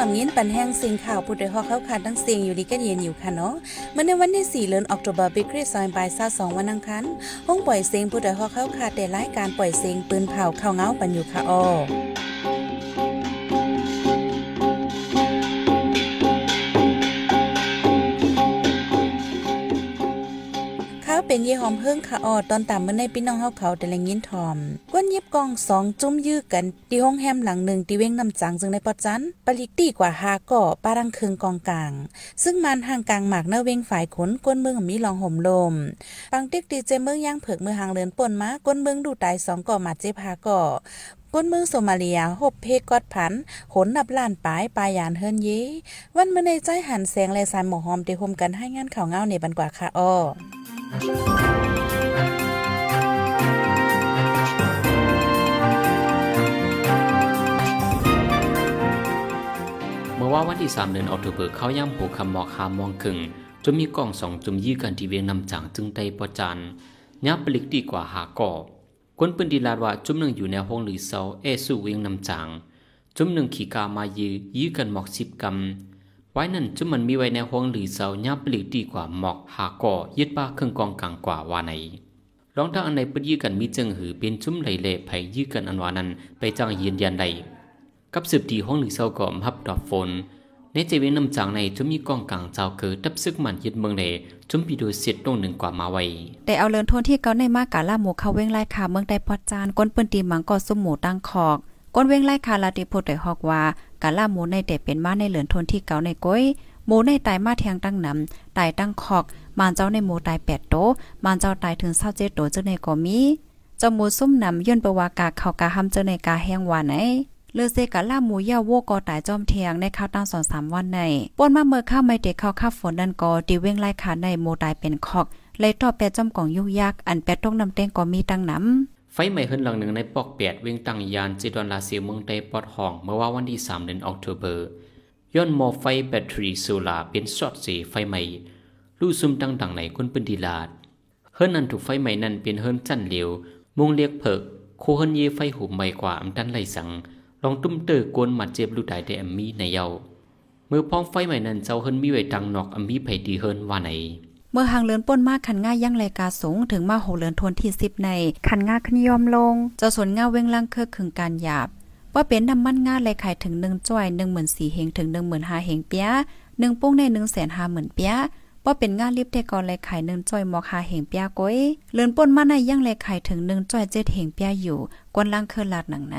อมยินปันแห้งเสียงข่าวผู้ใดฮอกเข้าขาดทั้งเสียงอยู่ดีกันเย็นอยู่ค่ะเนาะเมื่อในวันที่4เดือนออกตุลาบิคริสซอยบายซ่า2วันอังคารห้องปล่อยเสียงผู้ใดฮอกเข้าขาดแต่รายการปล่อยเสียงปืนเผาเข้าเงาปันอยู่ค่ะออ เป็นเยหอมเฮิ่งค่ะออตอนตามเมื่อในพี่น้องเฮาเขาแต่แลงยินทอมก้นยิบกองสองจุ้มยื้อกันที่ห้องแฮมหลังหนึ่งที่เว้งน้ำจังซึ่งในปอจันปลิกตีกว่าหาก่อปารังเคืองกองกลาง ซึ่งมันห่างกลางหมากเนื้อเว้งฝ่ายขนก้นเมืองมีลองห่มลมปังติ๊กดีเจเมืองย่างเผือกมือหางเลือนป่นมาก้นเมืองดูตายสองก่อมาเจ็บหาก่อก้นเมืองโซมาเลียหบเพกกอดผันขนนับล้านปลายปลายยานเฮิรนเยวันเมื่อในใจหันแสงและสายหมอหอมเตหมกันให้งานข่าวเงาในบันกว่าค่ะอ้อ เมื่อว่าวันที่3เดือนออกตุเบอร์เขาย่ำผูกคำหมอกหามองครึ่งจนมีกล้องสองจุมยี่กันที่เวียงนำจางจึงไตปอจันยับปลิกดีกว่าหาก่อคนปืนดีลาดว่าจุมหนึ่งอยู่ในห้องหรือเสาเอสู่เวียงนำจางจุมหนึ่งขี่กามายื้อยื้อกันหมอกสิบกำ ไว้นั่นจุมมันมีไว้ในห้องหรือเสายับปลิกดีกว่าหมอกหาก่อยึดป้าเครื่องกองกลางกว่าวาไหนรองทางอันใดปืนยื้อกันมีจึงหือเป็นจุมไหลเละไผยื้อกันอันวานั้นไปจ้างยืนยันใดกับสืบดีห้องหรือเศราก่อมฮับดอกฝนในเจเวนนำจางในจุมมีกองกลางเจ้าเกิดทับซึกมันยึดเมืองเดจุมปีดูเสร็จลงหนึ่งกว่ามาไว้แต่เอาเลินทนที่เกาในมากกาล่าหมูเขาเว้งไล่ขาเมืองใดพอจานก้นปืนตีมังก็ซุ่มหมูตั้งคอก ก้นเว้งไล่คาลาติโพดได้ฮอกว่ากาล่าหมูในแต่เป็นมาในเหลือนทนที่เก่าในก้อยหมูในตายมาแทงตั้งนำตายตั้งคอก มานเจ้าในหมูตาย8โตมานเจ้าตายถึง27โตเจ้าในก็มีเจ้าหมูซุ่มนำย่นประวากาเข้ากาหำเจ้าในกาแห้งว่าไหนเลือเซกะล่าหมูย่าโวกอตายจอมเทียงในข้าวตั้งสองสามวันในป่นมาเมื่อข้าวไม่เด็กข้าวข้าวฝนนั่นก็ดีเว้งไล่ขาในโมตายเป็นคอกเลยต่อแปดจอมกล่องยุกยักอันแปดตกน้ำเต้งก็มีตั้งน้ำ ไฟใหม่เฮินหลังหนึ่งในปอกแปดเวียงตั้งยานจิดอนลาเซียเมืองใดปอดห้อง เมื่อว่าวันที่ 3 เดือนออกตุเบอร์ย้อนมอไฟแบตเตอรี่โซลาร์เป็นช็อตสีไฟใหม่ลู่ซุ่มตั้งดังในคนปืนดีลาดเฮิรนนั้นถูกไฟใหม่นั้นเป็นเฮิรนจันเหลวมุงเรียกเพิกโคเฮิรนเยไฟหูใหม่กว่าอำดันไหลสัง ลองตุ้มเตอร์กวนหมัดเจ็บลูกได้แต่อมมีในเยาเมื่อพ้องไฟใหม่นั้นเจ้าเฮิรนมีไว้ดังนอกอมมีไผดีเฮิรนว่าไหน เมื่อหางเลือนป้นมากคันง่ายยั่งรายกาสูงถึงมาโหเลือนทวนที่สิบในคันง่าขึ้นยอมลงเจ้าสวนง่าเว้งล่างเครือขึงการหยาบว่าเป็นน้ำมันง่าเลยขายถึงหนึ่งจ้อยหนึ่งหมื่นสี่เฮงถึงหนึ่งหมื่นห้าเฮงเปียหนึ่งปุ้งในหนึ่งแสนห้าหมื่นเปียว่าเป็นง่าลิบเทกอนเลยขายหนึ่งจ้อยหมอกหาเฮงเปียก้อยเลือนป้นมาในยั่งเลยขายถึงหนึ่งจ้อยเจ็ดเฮงเปียอยู่กวนล่างเครือหลาดหนังไหน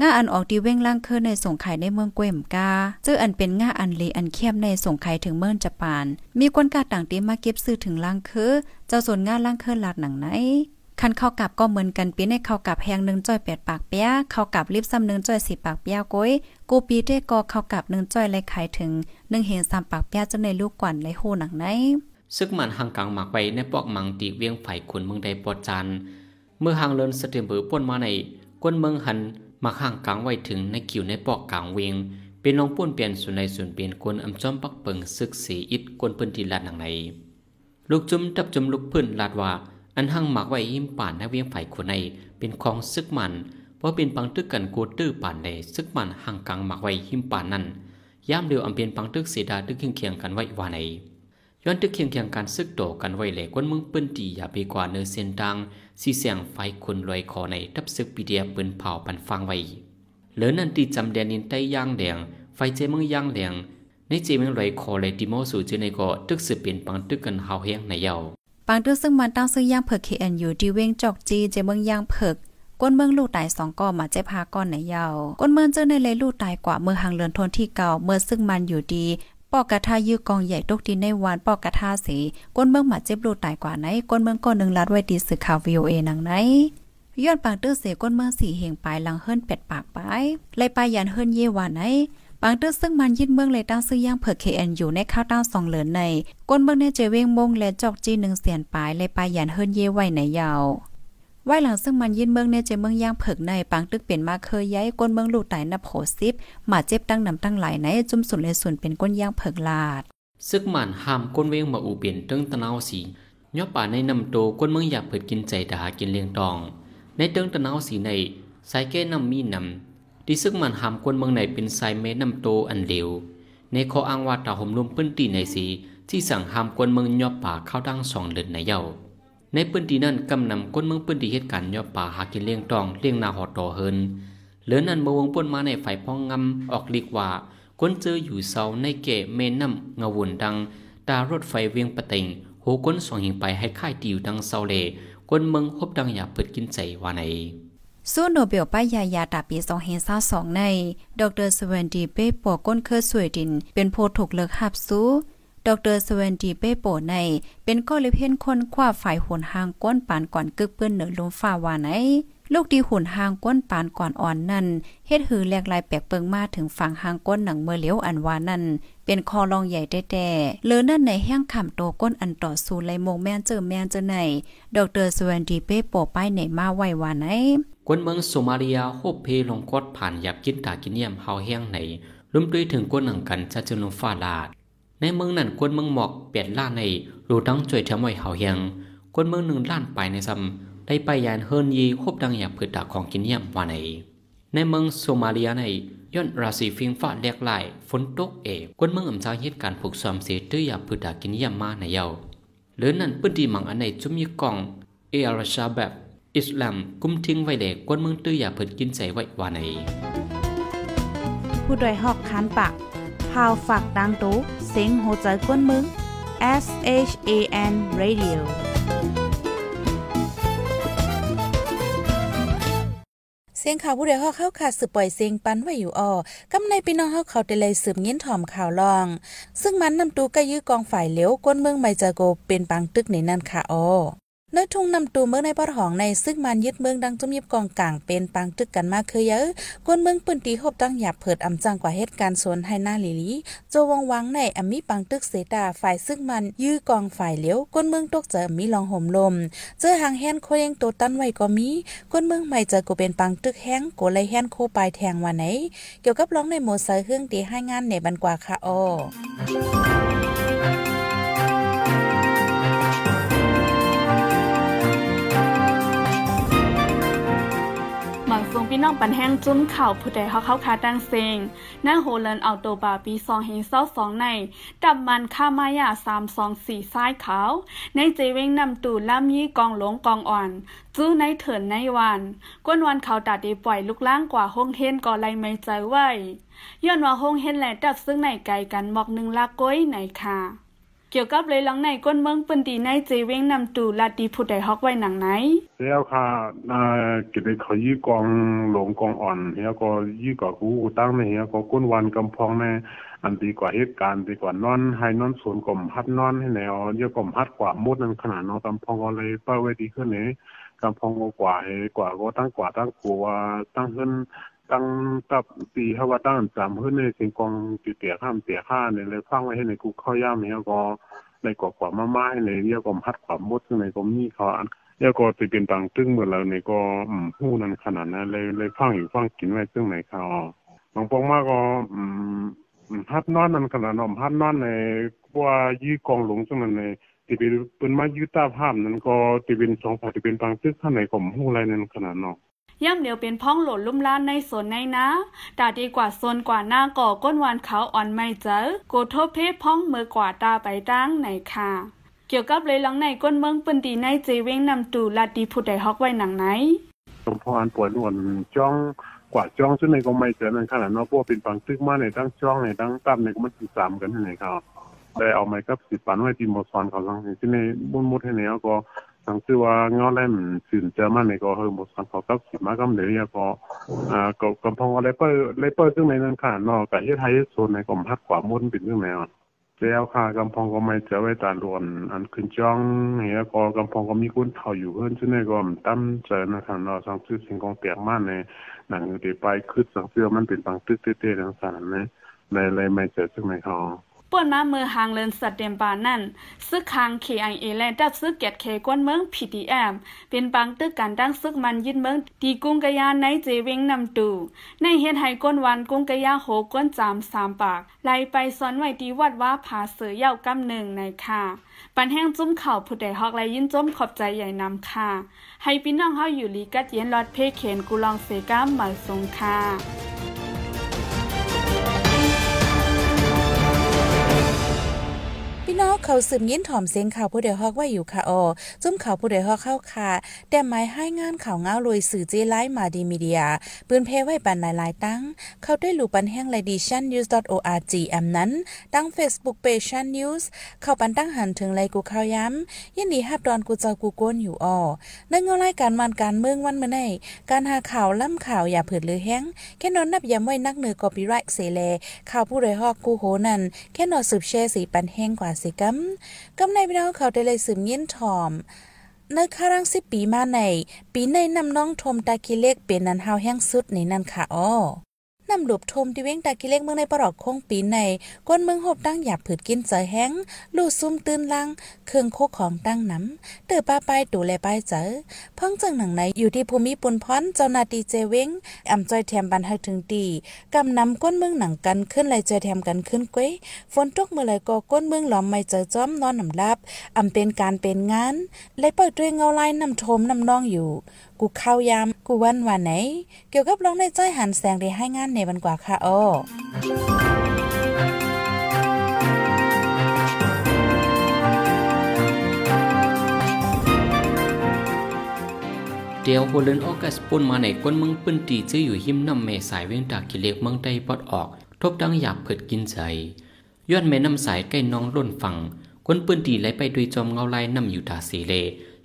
ง่าอันออกดีเว้งล่างคือในส่งขายในเมืองเกวมกาเจออันเป็นง่าอันลีอันเข้มในส่งขายถึงเมืองญี่ปุ่นมีคนกาต่างตีมาเก็บซื้อถึงล่างคือ เจ้าส่วนง่าล่างคือลาดหนังไหนคันเข้ากับก็เหมือนกันปีในเข้ากับแหงหนึ่งจ้อยแปดปากเปียเข้ากับลิบซ้ำหนึ่งจ้อยสี่ปากเปียก้อยกูปีเต้ก็เข้ากับหนึ่งจ้อยเลยขายถึงหนึ่งเห็นสามปากเปียจะในลูกกวนเลยโหหนังไหนซึกมันห่างกลางหมากไปในปอกมังตีเวียงไฝ่ขุนเมืองใดปอดจันเมื่อห่างเลินสเตมเบอร์ป่นมาในก้นเมืองหัน มาห่างกลางไว้ถึงในกิวในปอกกลางเวียงเป็นน้องป่นเปลี่ยนส่วนในส่วนเปลี่ยนกวนอำจอมปักเปิงซึกสีอิดกวนเปิ้นที่ลาดหนังในลูกจุ้มดับจุมลูกพื้นลาดว่า อันห่างหมากไว้หิมป่านในเวียงไฝ่ขนในเป็นของซึกมันเพราะเป็นปังตึกกันกูตื้อป่านในซึกมันห่างกลางหมากไว้หิมป่านนั้นย่ามเดียวอำเปลี่ยนปังตึกเสดาตึกเคียงๆกันไว้ว่าไหนย้อนตึกเคียงเคียงการซึกโตกันไว้แหลกวนมืองปิ้นตีอย่าไปกว่าเนื้อเส้นดัง สีเสียงไฟคนลอยคอในทับซึกปีเดียปืนเผาปันฟังไว้เหลือนันตีจำแดนนินใต้ย่างแดงไฟเจเมืองย่างแดงในเจเมืองลอยคอเลยติโมสู่เจในก็ตึกสืบเปลี่ยนปังตึกกันเฮาเฮียงในเยาปางตึกซึ่งมันตั้งซื้อย่างเผิก KNU ที่เว้งจอกจีเจเมืองย่างเผิกก้นเมืองลูกตายสองก่อมาเจ็บพาก้อนในเยาวก้นเมืองเจอในเลยลูกตายกว่าเมื่อหางเลือนทนที่เก่าเมื่อซึ่งมันอยู่ดี ปอกกระทายื้อกองใหญ่ตกดินในวานปอกกระทาสีก้นเมืองหมาเจ็บลูตายกว่าไหนก้นเมืองก้อนหนึ่งลัดไว้ดีสื่อข่าว VOA หนังไหนย้อนปางตื้อเสียก้นเมืองสีเหงปลายหลังเฮิรนเป็ดปากปลายเลยปลายยันเฮิรนเยว่าไหนปางตื้อซึ่งมันยึดเมืองเลยตั้งซื้อย่างเผิก KNU ในข้าวตั้งสองเหลือนในก้นเมืองในเจเวงมงและจอกจีหนึ่งเสียนปลายเลยปลายยันเฮิรนเยไว้ในยาว ไว้หลังซึ่งมันยินเมืองในเจเมืองย่างเผิกในปังตึกเปลี่ยนมาเคยย้ายก้นเมืองลูกไตนับโหสิบหมาเจ็บตั้งนำตั้งหลายในจุ่มสุนเลยส่วนเป็นก้นย่างเผิกลาด ซึกมันห้ามก้นเวงมาอูเปลี่ยนตึงตะนาวสีย่อป่าในนำโตก้นเมืองอยากเผิดกินใจดากินเลียงตอง ในเติงตะนาวสีในสายแก้นำมีนำที่ซึ่งมันห้ามกวนเมืองไหนเป็นไซเมนำโตอันเหลวในข้ออ้างว่าตาหมลมปื้นตีในสีที่สั่งห้ามกวนเมืองย่อป่าเข้าดังสองเดือนในเย้า ในปื้นตีนั้นกำนำกวนเมืองปื้นตีเหตุการณ์ย่อป่าหากินเลี้ยงตองเลี้ยงนาหอดต่อเฮินเหลือนั้นเมื่อวงป่นมาในฝ่ายพ้องงำออกลีกว่ากวนเจออยู่เสาในเกะเมนำเงาวนดังตารถไฟเวียงปะเต็งโหก้นสองหิงไปให้ค่ายติวดังเสาเลกวนเมืองฮบดังอย่าเปิดกินใจว่าไหนสู้โนเบลป้ายยายาตาปี2022ใน ดรสเวนดีเป้ปอก้นเคอสวยดิน เป็นโพถูกเลิกหับสู้ ดรสเวนดีเป้โปใน เป็นก็เลยเพ่นคนคว้าฝ่ายหุ่นหางก้นปานก่อนกึกเปื้อนเหนือลมฟ้าว่าไหนลูกดีหุ่นหางก้นปานก่อนอ่อนนั่นเฮ็ดหือแหลกลายแปลกเปิงมาถึงฝั่งหางก้นหนังเมื่อเลี้ยวอันวานั่นเป็นคอรองใหญ่แต้ๆเลือนั่นในแห้งขำโตก้นอันต่อสู้ไลโมงแม่นเจอแม่นเจอไหนดรสวนดีเป้โปป้ายไหนมาไว้ว่าไหนกวนเมืองโซมาเลียโฮเพลงกดผ่านหยับกินตากินเยี่ยมเฮาแห้งไหนลุ่มด้วยถึงกวนหนังกันจะจนลงฟ้าลาด ในเมืองนั้นกวนเมืองหมอกเปลี่ยนล่าในรูดังจ่วยทำไว้เฮาแห้งกวนเมืองหนึ่งล้านไปในซ้ำได้ไปยานเฮิรนยีคบดังอยากผืดตาของกินเยี่ยมว่าไหนในเมืองโซมาเลียในย้อนราศีฟิงฟ้าแลกลายฝนตกเอกวนเมืองอำจาเหตุการณ์ผูกซ้อมเสียตื้ออยากผืดตากินเยี่ยมมาในเยาหรือนั่นปื้นดีมังอันในจุมีกองเออาราชาแบบอิสลามกุมทิ้งไว้เด็กกวนเมืองตื้ออย่าพิ่นกินใจไว้ว่าไหนผู้ดยหอกคานปาก พาวฝากดังตู้เสียงโหใจกวนมือง S H A N Radio เสียงข่าวผู้ใดฮอกเข้าขาดสืบปล่อยเสียงปันไว้อยู่อ่อกำในพี่น้องเฮาเขาแต่เลยสืบเงี้ยนถ่อมข่าวลอง ซึ่งมันนำตูก็ยื้อกองฝ่ายเหลวก้นเมืองไม่จะโกเป็นปังตึกในนั่นค่ะอ้อ ในทุ่งนำตูเมืองในปอดหองในซึ่งมันยึดเมืองดังจุ่มยิบกองกลางเป็นปังตึกกันมากคือเยอะกวนเมืองปืนตีหบตั้งหยาบเผิดอำจังกว่าเหตุการณ์สวนให้หน้าลิลีโจวงวังในอมีปังตึกเสตาฝ่ายซึ่งมันยื้อกองฝ่ายเลี้ยวกวนเมืองตกเจอมีลองห่มลม เจอหางแฮนโคยังตัวตั้นไว้ก็มีกวนเมืองใหม่เจอกูเป็นปังตึกแห้งกูเลยแฮนโคปลายแทงวันไหน เกี่ยวกับร้องในโมเสเครื่องตีให้งานในบันกว่าค่ะอ้อ พี่น้องปันแห้งจุ้มข่าวผู้ใดเขาเข้าคาดังเซงนั่งโฮเลนเอาโตบาปีซองเฮเซาสองในดับมันค่ามายาสามสองสี่ซ้ายขาว ในเจเวงนำตูล่ามยี่กองหลงกองอ่อนจู้ในเถินในวันก้นวันเขาตัดดีปล่อยลูกล่างกว่าห้องเทนก่อไรไม่ใจไว้ย้อนว่าห้องเฮนแหลดับซึ่งในไกลกันหมอกหนึ่งลากก้อยไหนค่ะ เกี่ยวกับเลยหลังในก้นเมืองปืนดีในเจเวงนำตูลาดีผู้ใดฮอกไว้หนังไหนแล้วค่ะอ่ากิดเขายี่กองหลงกองอ่อนแล้วก็ยี่ก็กูตั้งในเฮียก็ก้นวันกำพองในอันดีกว่าเหตุการณ์ดีกว่านอนให้นอนสวนกลมฮัดนอนให้แนวเยอะกลมฮัดกว่ามุดนั่นขนาดเนาะกำพองก็เลยเป้าไว้ดีขึ้นนี่กำพองก็กว่าให้กว่าก็ตั้งกว่าตั้งกลัวตั้งขึ้น ตั้งตับปีเฮาว่าตั้งจำขึ้นในสิงกองติเตียข้ามเตียข้าเนี่ยเลยฟังไว้ให้ในกูเข้าย่ามเนี่ยก็ในกว่ามาไม้ในเรียกว่าพัดความมดซึ่งในก็มีเขาอันแล้วก็ติเป็นต่างตึ้งเหมือนเราในก็อืมหู้นั้นขนาดนั้นเลยเลยฟังอยู่ฟังกินไว้ซึ่งในเขาบางปองมากก็อืมฮัดนอนนั้นขนาดนั้นฮัดนอนในว่ายื้อกองหลงซึ่งนั้นในที่เป็นเป็นมายื้อตาภาพนั้นก็ที่เป็นสองฝ่ายที่เป็นต่างตึกข้างในก็หู้ไรนั้นขนาดนั้น ย่ำเหลียวเป็นพ้องโหลดลุ่มล้านในสนในนะตาดีกว่าโซนกว่าหน้าก่อก้นวานเขาอ่อนไม่เจอโกโทเพพ้องมือกว่าตาไปตั้งไหนค่ะ เกี่ยวกับเลยหลังในก้นเมืองปืนดีในเจเว้งนำตูลาดีผู้ใดฮอกไว้หนังไหนสมพรปวดนวลจ้องกว่าจ้องซึ่งในก็ไม่เจอนั่นขนาดเนาะพวกเป็นปังตึกมาในตั้งจ้องในตั้งตั้มในก็มันสิสามกันไหนครับได้เอาไม้กับสิปันไว้ที่มอซอนเขาลังที่ในบุญมุดให้เนี่ยก็ทั้งที่ว่าเงาแล่มสื่นเจอมาในก็ เฮอหมดสังเขากับสิมากํเลยก็อ่าก็กำพงอะไรเปิ้ลเปิ้ลซึ่งในนั้นค่ะเนาะก็เฮ็ดให้โซนในก็ฮักกว่ามุ่นเป็นเรื่องแนวแล้วค่ะกำพองก็ไม่เจอไว้ตาลวนอันขึ้นจ้องเฮียก็กำพองก็มีคนเฒ่าอยู่เพิ่อนซึ่งในก็ตั้มเจอนะคะเนาะสังซื้อสิ่งของเปียกมากในหนังที่ดีไปคือสังเสื้อมันเป็นบางตึกเต้ๆจังซั่นะเลยเลยไม่เจอซึ่งในเขา ป่วนมาเมื่อหางเลินสัตเดมบานนั่น ซึกคาง KIA และดับซึกเกตเคกวนเมือง PDM เป็นบางตึกการตั้งซึกมันยินเมืองตีกุ้งกะยาในเจเวงนำตู ในเฮ็ดให้ก้นวันกุ้งกะยาโหก้นจามสามปากไล่ไปซ้อนไว้ที่วัดว่าผาเสือเย่ากำหนึ่งในค่ะ ปันแห้งจุ้มเข่าผู้ใดฮอกและยินจมขอบใจใหญ่นำค่ะ ให้พี่น้องเฮาอยู่ลีกัดเย็นรอดเพเขนกุลองเสก้ามหมายสงค่ะ เขาสืบยิ้นถ่อมเสียงข่าวผู้เดียวฮอกว่าอยู่ค่ะออจุ้มข่าวผู้เดียวฮอกเข้าค่ะแต่หมายให้งานข่าวเงาลอยสื่อเจไลมาดีมีเดียปืนเพไว้ปันหลายๆตั้ง เข้าด้วยหลูปันแห้งไลดิชัน news.org อำนั้น ตั้ง Facebook page ชัน news เข้าปันตั้งหันถึงไลกูข่าวย้ำยินดีฮับดอนกูเจ้ากูโกนอยู่ออในเงารายการมันการเมืองวันเมื่อไนการหาข่าวล่ำข่าวอย่าเผิดหรือแห้งแค่นอนนับย้ำไว้นักเหนือกอปีไรต์เสเลข่าวผู้ใดฮอกกูโหนั่นแค่นอนสืบแชร์สีปันแห้งกว่าสิกัมกำในพี่น้องเขาได้เลยสืบเยินทอมในคารังสิปีมาใน ปีในนำน้องทมตาคิเล็กเป็นนันเฮาแห้งสุดในนั่นค่ะอ้อ นำหลบทมที่เว้งตากิเล็กเมืองในปรอกคงปีในก้นเมืองหบตั้งหยาบผืดกินเจอแห้งลู่ซุ่มตื่นลัง เครื่องโคของตั้งน้ำเตือป้าไปดูแลไปเจอเพิ่งจังหนังในอยู่ที่ภูมิปุนพรเจ้านาตีเจเว้งอ่ำจอยแถมบันให้ถึงตีกำนำก้นเมืองหนังกันขึ้นไหลจอยแถมกันขึ้นก้วยฝนตกเมื่อไรก็ก้นเมืองหลอมไม่เจอจ้อมนอนน้ำลับอ่ำเป็นการเป็นงานเลยปล่อยด้วยเงาลายน้ำทมน้ำนองอยู่ กูเข้ายามกูวันวันไหน เกี่ยวกับร้องในจ้อยหันแสงได้ให้งานในวันกว่าค่ะอ้อเดียวหัวเลนออกัสปุ่นมาในก้นเมืองปืนตีจะอยู่หิมน้ำแม่สายเวียงตากิเลกเมืองใดปอดออก ทบดังหยาบเผิดกินใจย้อนแม่น้ำสายใกล้น้องล้นฝั่งก้นปืนตีไหลไปด้วยจอมเงาลายน้ำอยู่ตาสีเล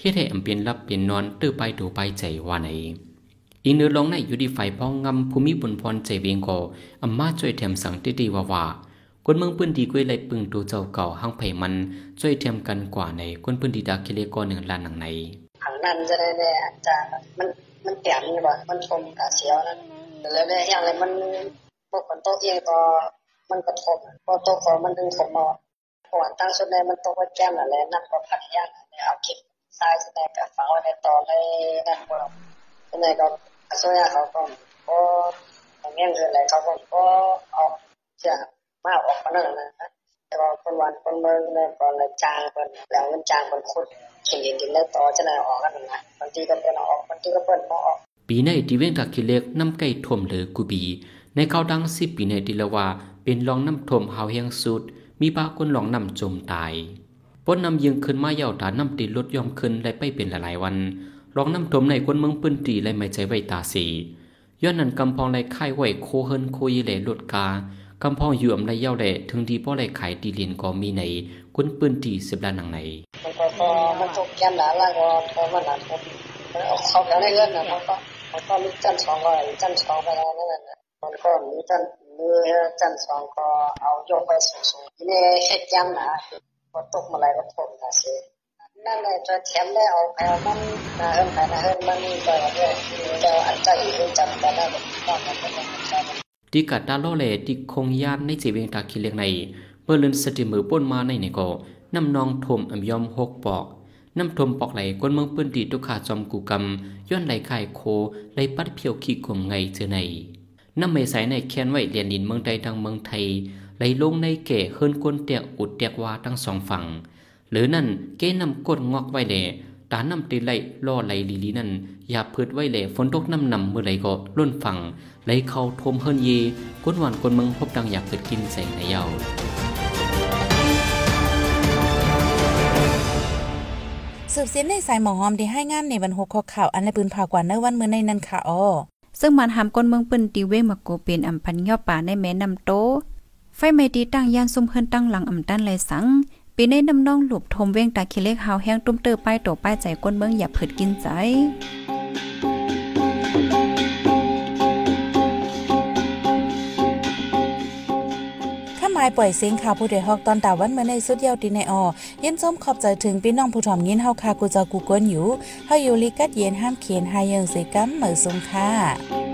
เฮ็ดให้อำเปียนรับเปลี่ยนนอนตื้อไปดูไปใจว่าไหนอีเนื้อลองในอยู่ดีไฟพองงำภูมิบุญพรใจเวียงก็อำมาช่วยแถมสังติดีว่าว่าคนเมืองปืนดีกวยไหลปึงตัวเจ้าเก่าหังไผมันช่วยแถมกันกว่าในคนปืนดีดากิเลกก็หนึ่งล้านหนังในหังนั้นจะได้เนี่ยอาจารย์มันมันเปลี่ยนนี่บ่มันชมกะเสียวนั้นแล้วเนี่ยอย่างไรมันพวกคนโตเองก็มันกระทบพอโตก็มันดึงผมมาเพราะว่าตั้งสุดในมันตกไว้แก้มนั่นแหละนั่นก็พัดยากเนี่ยเอาเก็บ ทรายแสดงกับฝังไว้ในตอในนั่นบ่ในก็ส่วนใหญ่เขาก็ก็อย่างเงี้ยคืออะไรเขาก็ก็ออกจะมาออกมานั่นนะแต่ว่าคนวันคนเมืองเนี่ยก่อนเลยจางคนแล้วมันจางคนขุดเห็นดินแล้วต่อจะไหนออกกันนะบางทีก็เป็นออกบางทีก็เปิดพอออกปีในที่เวียงตากิเล็กน้ำไก่ท่วมเหลือกุบี ในเขาดังสิปีในดิละว่าเป็นรองน้ำท่วมหาวแห้งสุด มีบาคนหลองน้ำจมตาย ป้นนำยิงขึ้นมาเย่าตาน้ำตีลดย่อมขึ้นและไปเป็นหลายๆวันรองน้ำท่วมในคนเมืองปืนตีและไม่ใจไว้ตาสีย้อนนั้นกำพองไรค่ายไหวโคเฮินโคยเหล่ลดกากำพองอยู่อำไรเย่าแหล่ถึงดีป้อไรขายตีเลียนก็มีในคนปืนตีสิบล้านหนังในมันก็พอมันตกแก้มหนานล่างก็พอมันหนาทบเอาเขาแล้วในเงินนะมันก็มันก็มีจันสองก็จันสองไปแล้วนั่นแหละมันก็มีจันมีจันสองก็เอายกไปสูงๆทีนี้เฮ็ดย้ำหนา พอตกมาไรก็ทบนะสินั่นแหละจะแถมได้เอาไปเอามันนะเฮิรนไปนะเฮิรนมันก็เนี่ยเดี๋ยวอันใจอีกจันแต่ได้ก็มันก็ต้องใช้ที่กัดตาโลเลที่คงยานในจีเวงตาคิเล็กในเมื่อเลือนสติมือป้นมาในในก็น้ำนองทมอำยอมหกปอกนำทมปอกไหลก้นเมืองปืนดีตุกขาจอมกูกำย้อนไหลไข่โคไหลปัดเพียวขี้กลมไงเจอในน้ำเมสายในแค้นไว้เรียนดินเมืองใดทางเมืองไทย ไหลลงในเก่เฮิรนก้นเตียกอุดเตียกว่าทั้งสองฝั่ง หรือนั่นเก้นำก้นงอกไว้แหล่ตาน้ำตีไหลล่อไหลลีลีนั่นอย่าพืดไว้แหล่ฝนตกน้ำนำเมื่อไหลก็ล้นฝั่งไหลเข้าทมเฮิรนเยก้นหวานก้นเมืองพบดังอยากเกิดกินใส่ในเย้าสืบเสียนในสายหมอหอมที่ให้งานในวันหกข้อข่าวอันในปืนผ่ากว่าเนวันมือในนั้นค่ะอ้อซึ่งมันหามก้นเมืองปิ้นตีเว้งมาโกเป็นอำพันย่อป่าในแม่น้ำโต ไฟไม้ตีตั้งยานซุ่มเฮินตั้งหลังอ่ำตันเลยสังปีในน้ำน้องหลบทมเว้งตาคิเล็กหาวแห้งตุ้มเตอป้ายโตป้ายใจก้นเมืองอย่าเผิดกินใจข้าหมายปล่อยเสียงข่าวผู้ใดฮอกตอนตาวันเมื่อในสุดเยาวตีในออเย็นส้มขอบใจถึงพี่น้องผู้ถ่อมยินเฮาคากูจากูกวนอยู่เฮาอยู่ลิกัดเย็นห้ามเขียนหายังเสกัมเหมือสงค่ะ